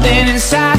something inside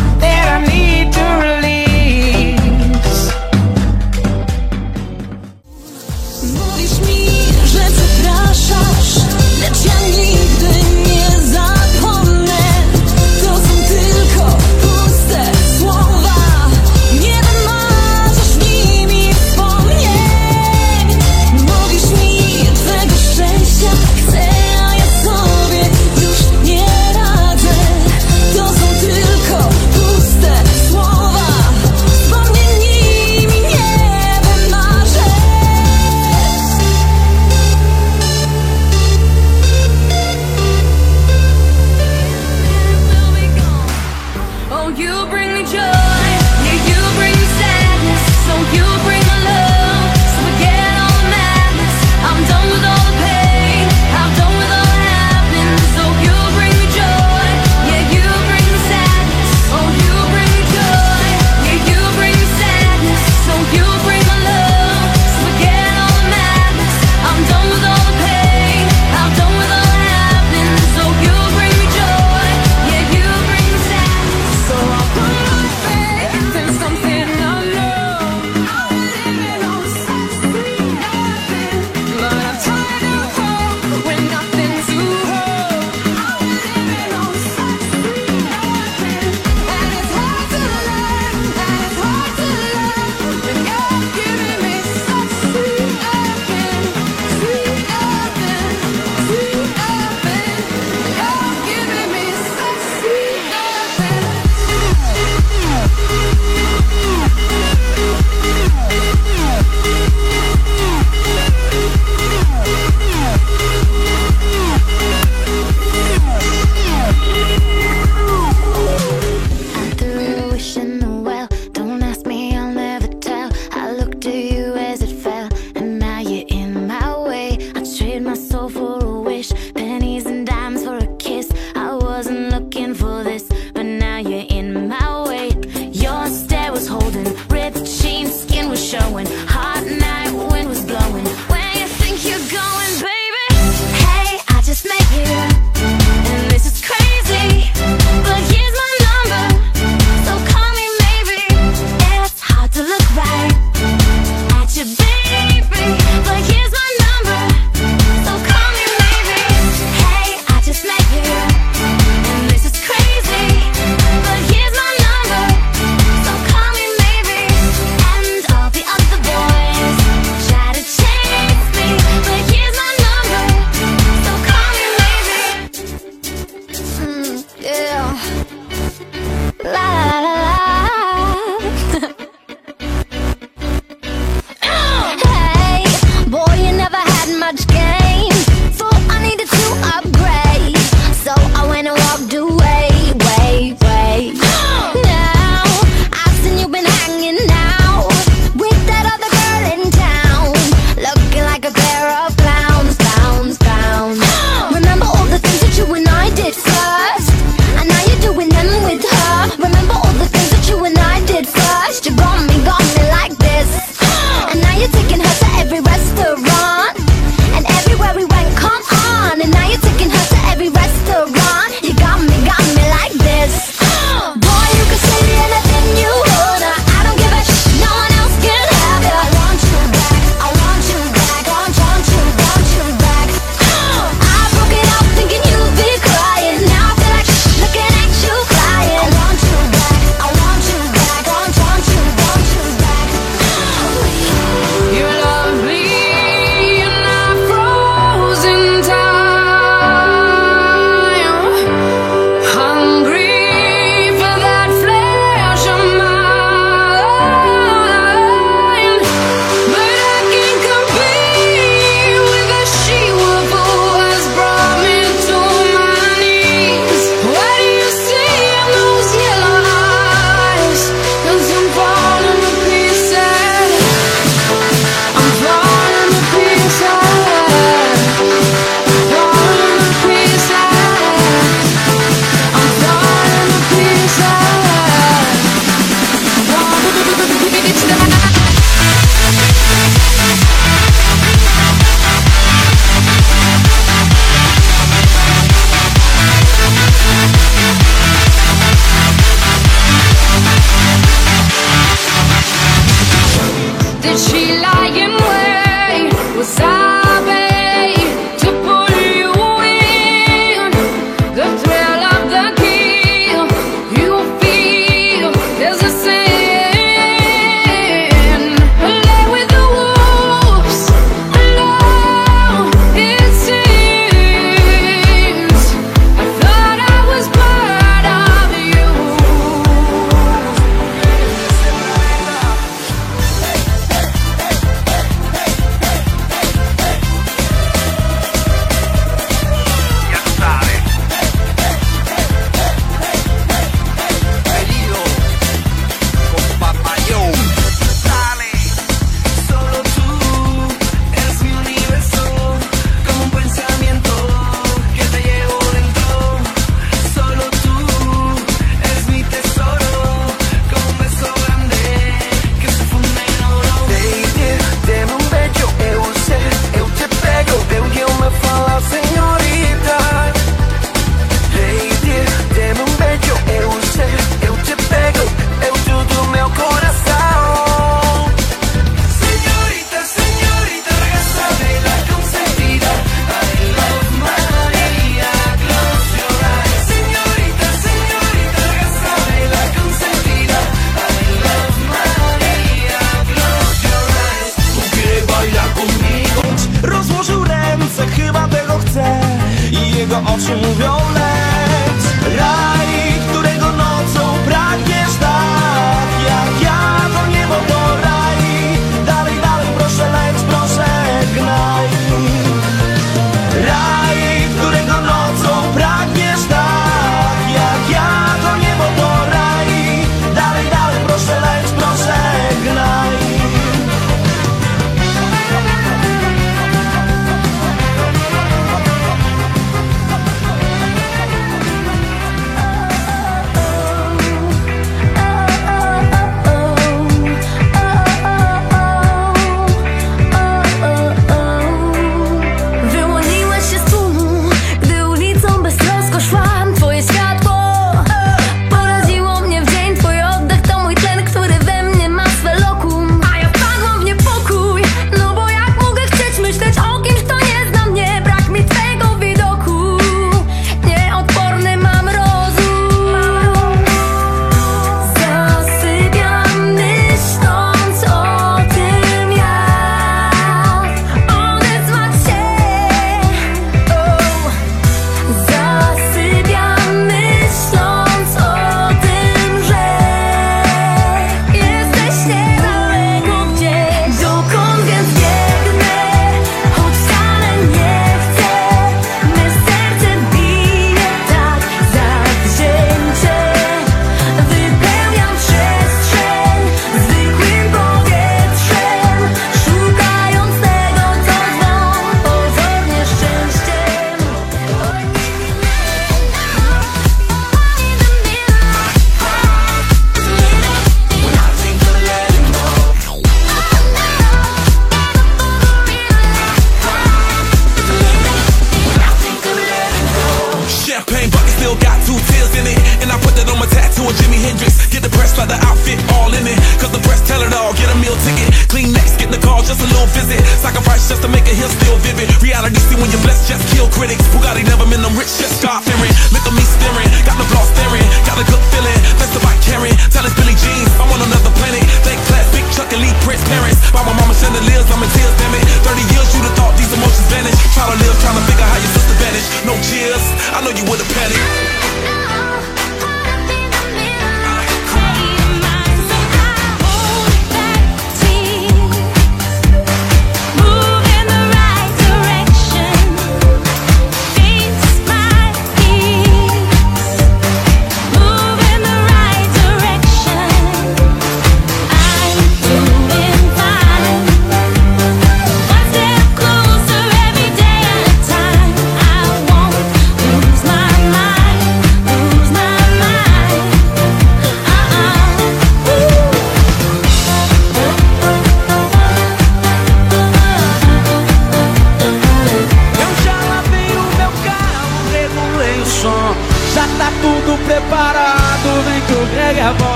Watching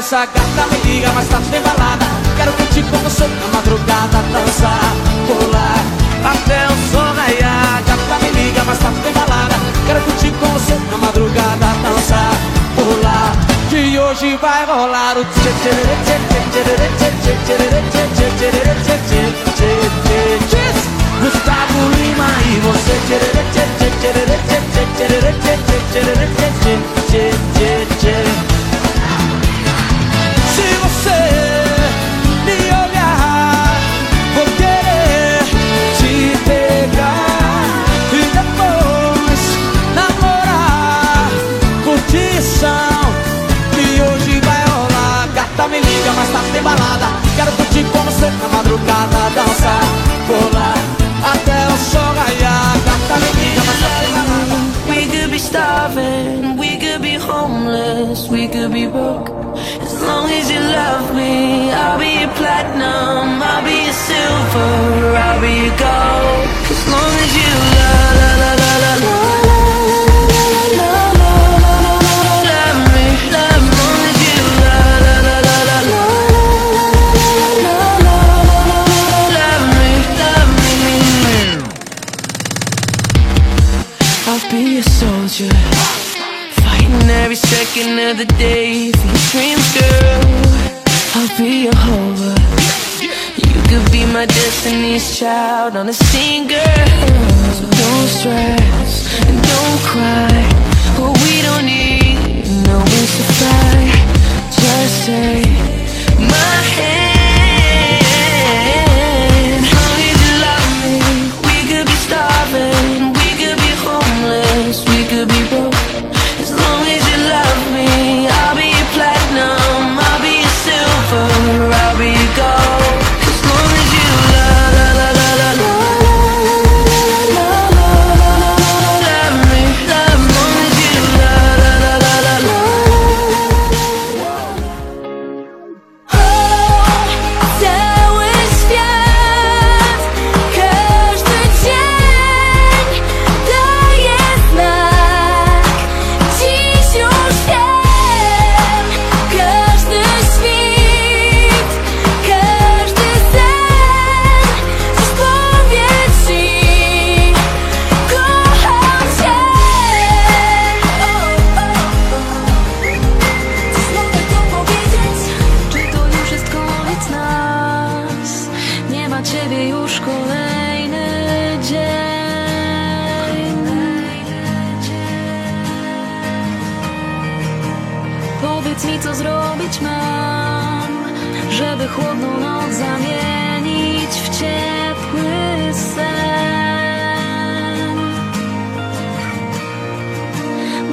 essa gata me liga, mas tá bem balada Quero curtir com você na madrugada Dançar, pular, até o sol raiar Gata me liga, mas tá bem balada Quero curtir com você na madrugada Dançar, pular, que hoje vai rolar o tchê tchê tchê tchê tchê tchê tchê tchê tchê tchê tchê tchê Gustavo Lima e você tchê tchê tchê tchê tchê tchê tchê tchê tchê tchê tchê tchê você na madrugada dançar, rolar até o sol raiar. Gata menina, mas tá We could be starving, we could be homeless, we could be broke. As long as you love me, I'll be your platinum, I'll be your silver, I'll be your gold. As long as you love Powiedz mi, co zrobić mam, żeby chłodną noc zamienić w ciepły sen.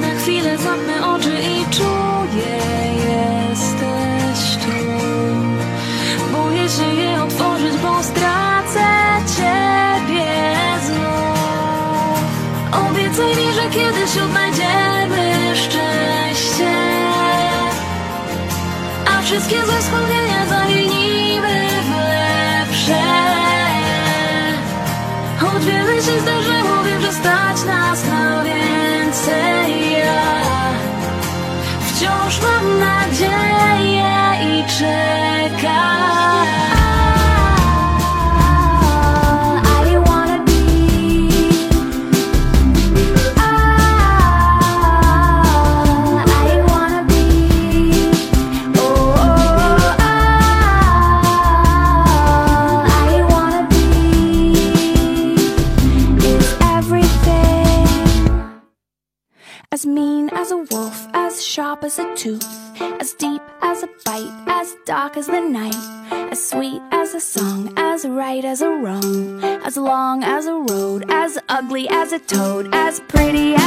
Na chwilę zamknę oczy i czuję. Wszystkie złe wspomnienia zamienimy w lepsze. Choć wiele się zdarzyło, wiem, że stać nas na więcej Ja. Wciąż mam nadzieję i czekam as a toad, as pretty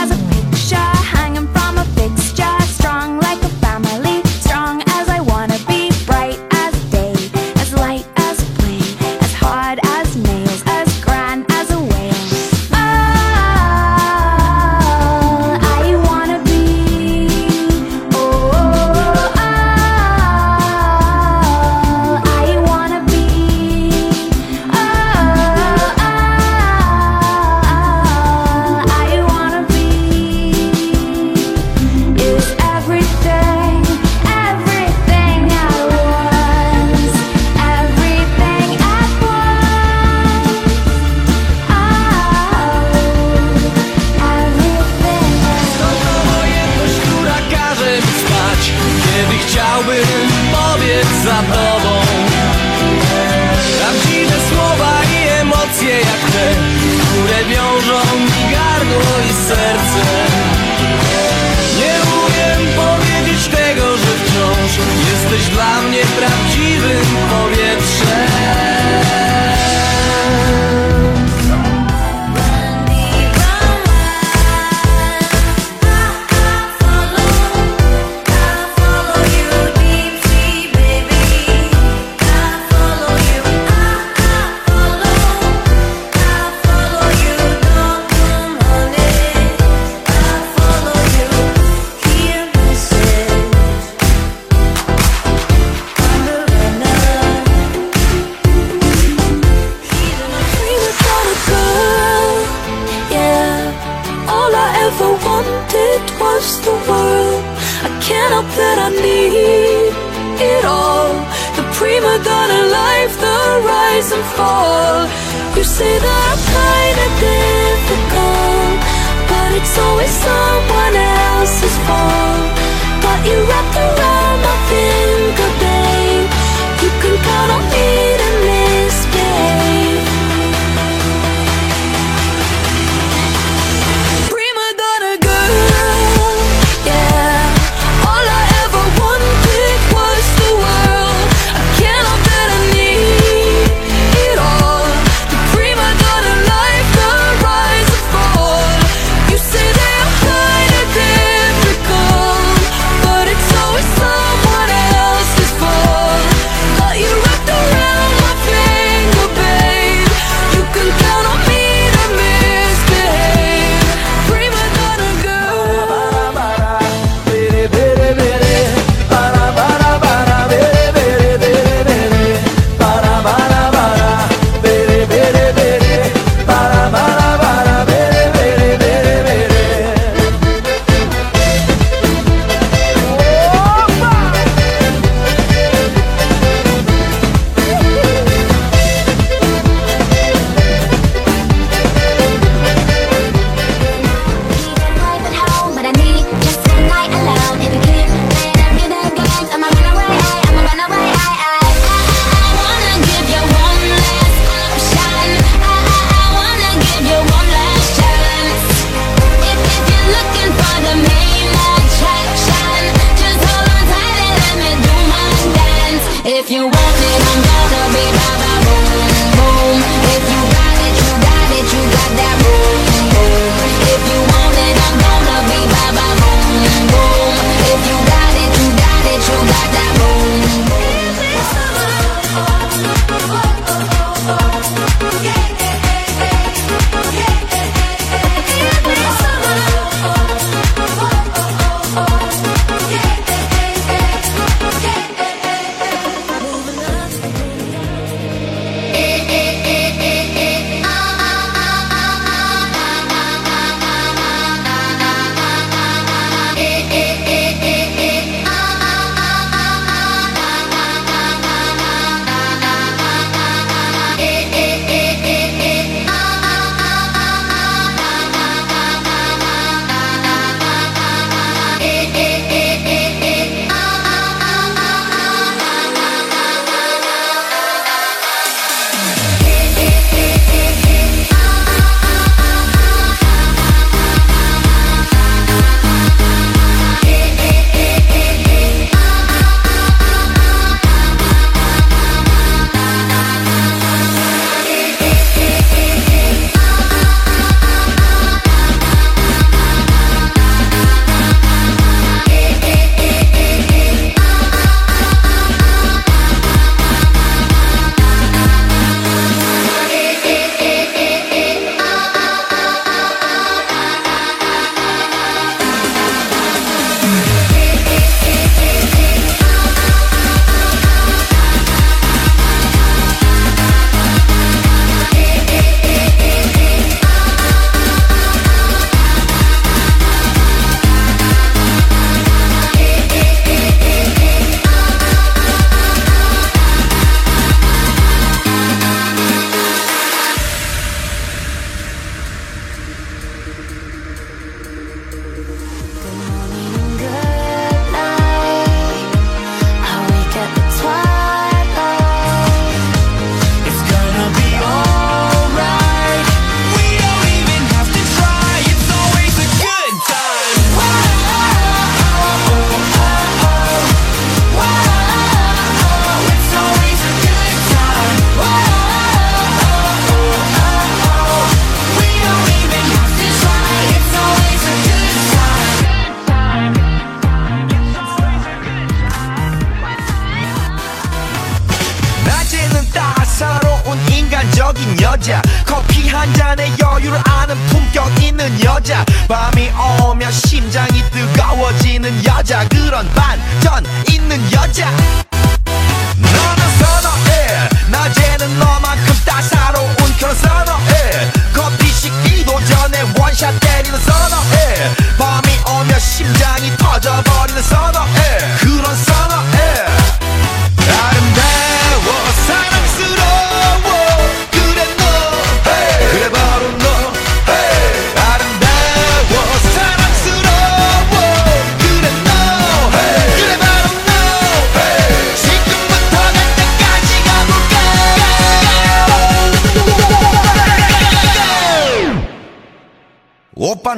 밤이 오면 심장이 뜨거워지는 여자 그런 반전 있는 여자.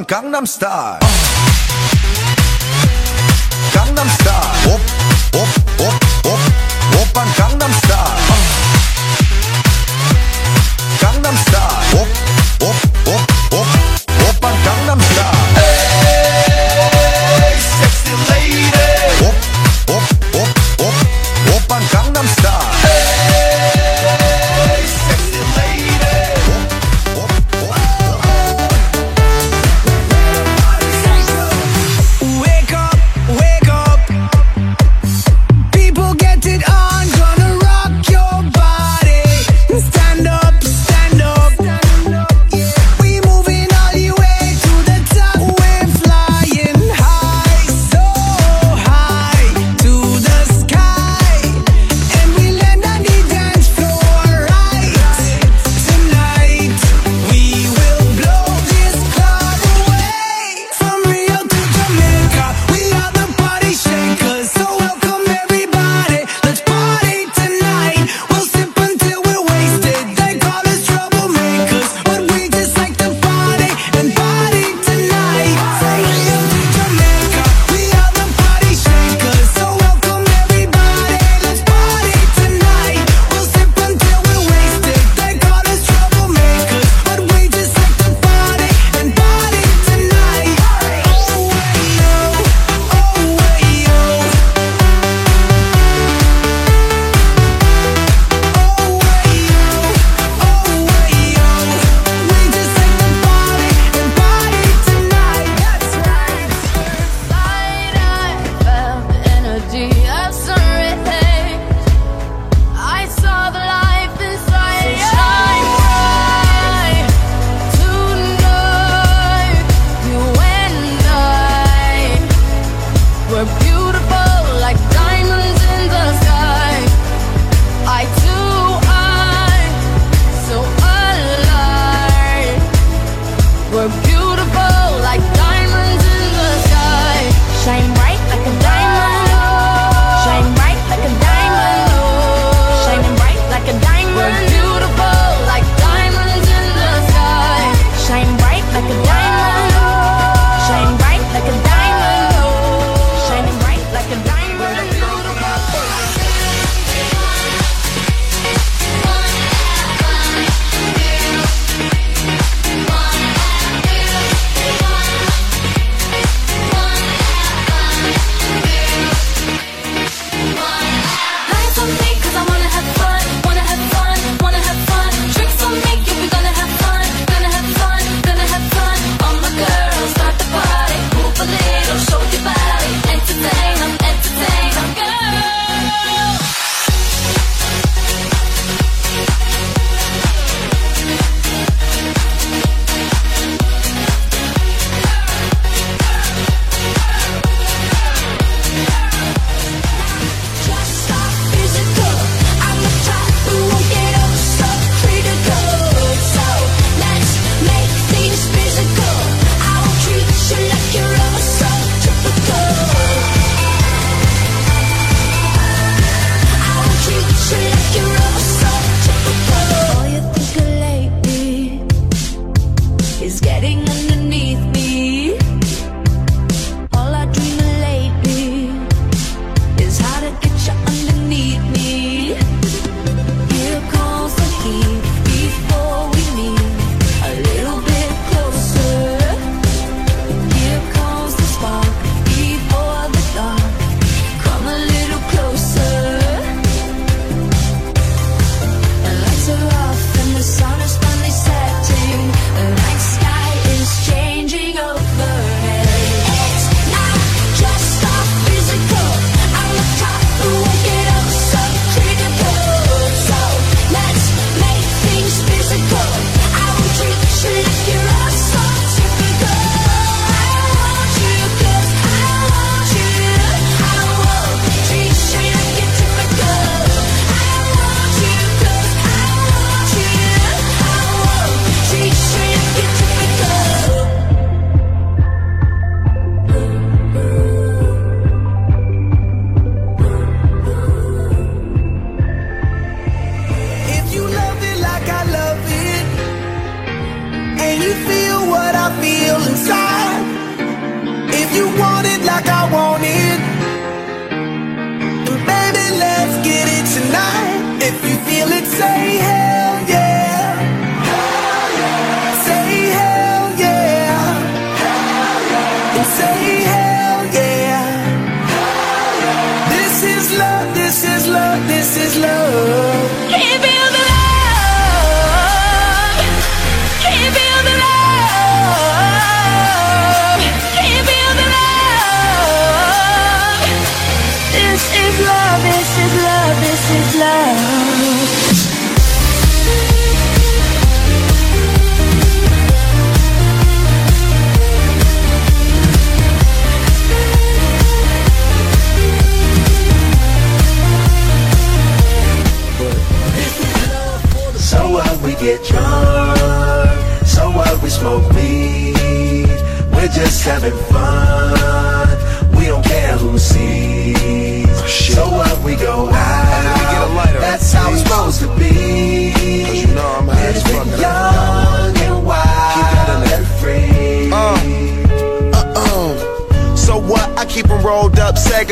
Gangnam Style.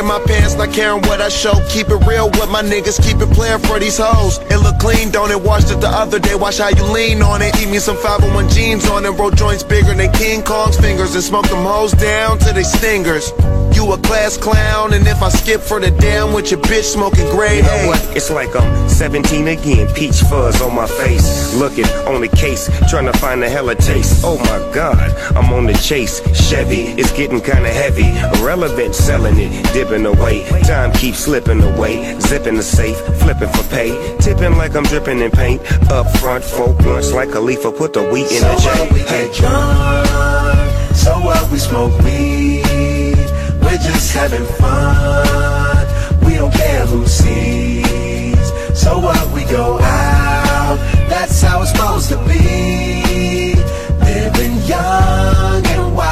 Sagging my pants, not caring what I show. Keep it real with my niggas, keep it playing for these hoes. It look clean, don't it? Washed it the other day, watch how you lean on it. Eat me some 501 jeans on it, roll joints bigger than King Kong's fingers, and smoke them hoes down to they stingers. You a class clown, and if I skip for the damn with your bitch smoking gray You know what? It's like I'm 17 again, peach fuzz on my face. Looking on the case, trying to find a hella taste. Oh my god, I'm on the chase. Chevy, it's getting kinda heavy. Irrelevant, selling it, dipping away. Time keeps slipping away. Zipping the safe, flipping for pay. Tipping like I'm dripping in paint. Up front, folk blunts like Khalifa, put the wheat in so the So What we get drunk, so what we smoke weed. We're just having fun. We don't care who sees. So what we go out, that's how it's supposed to be. Living young and wild.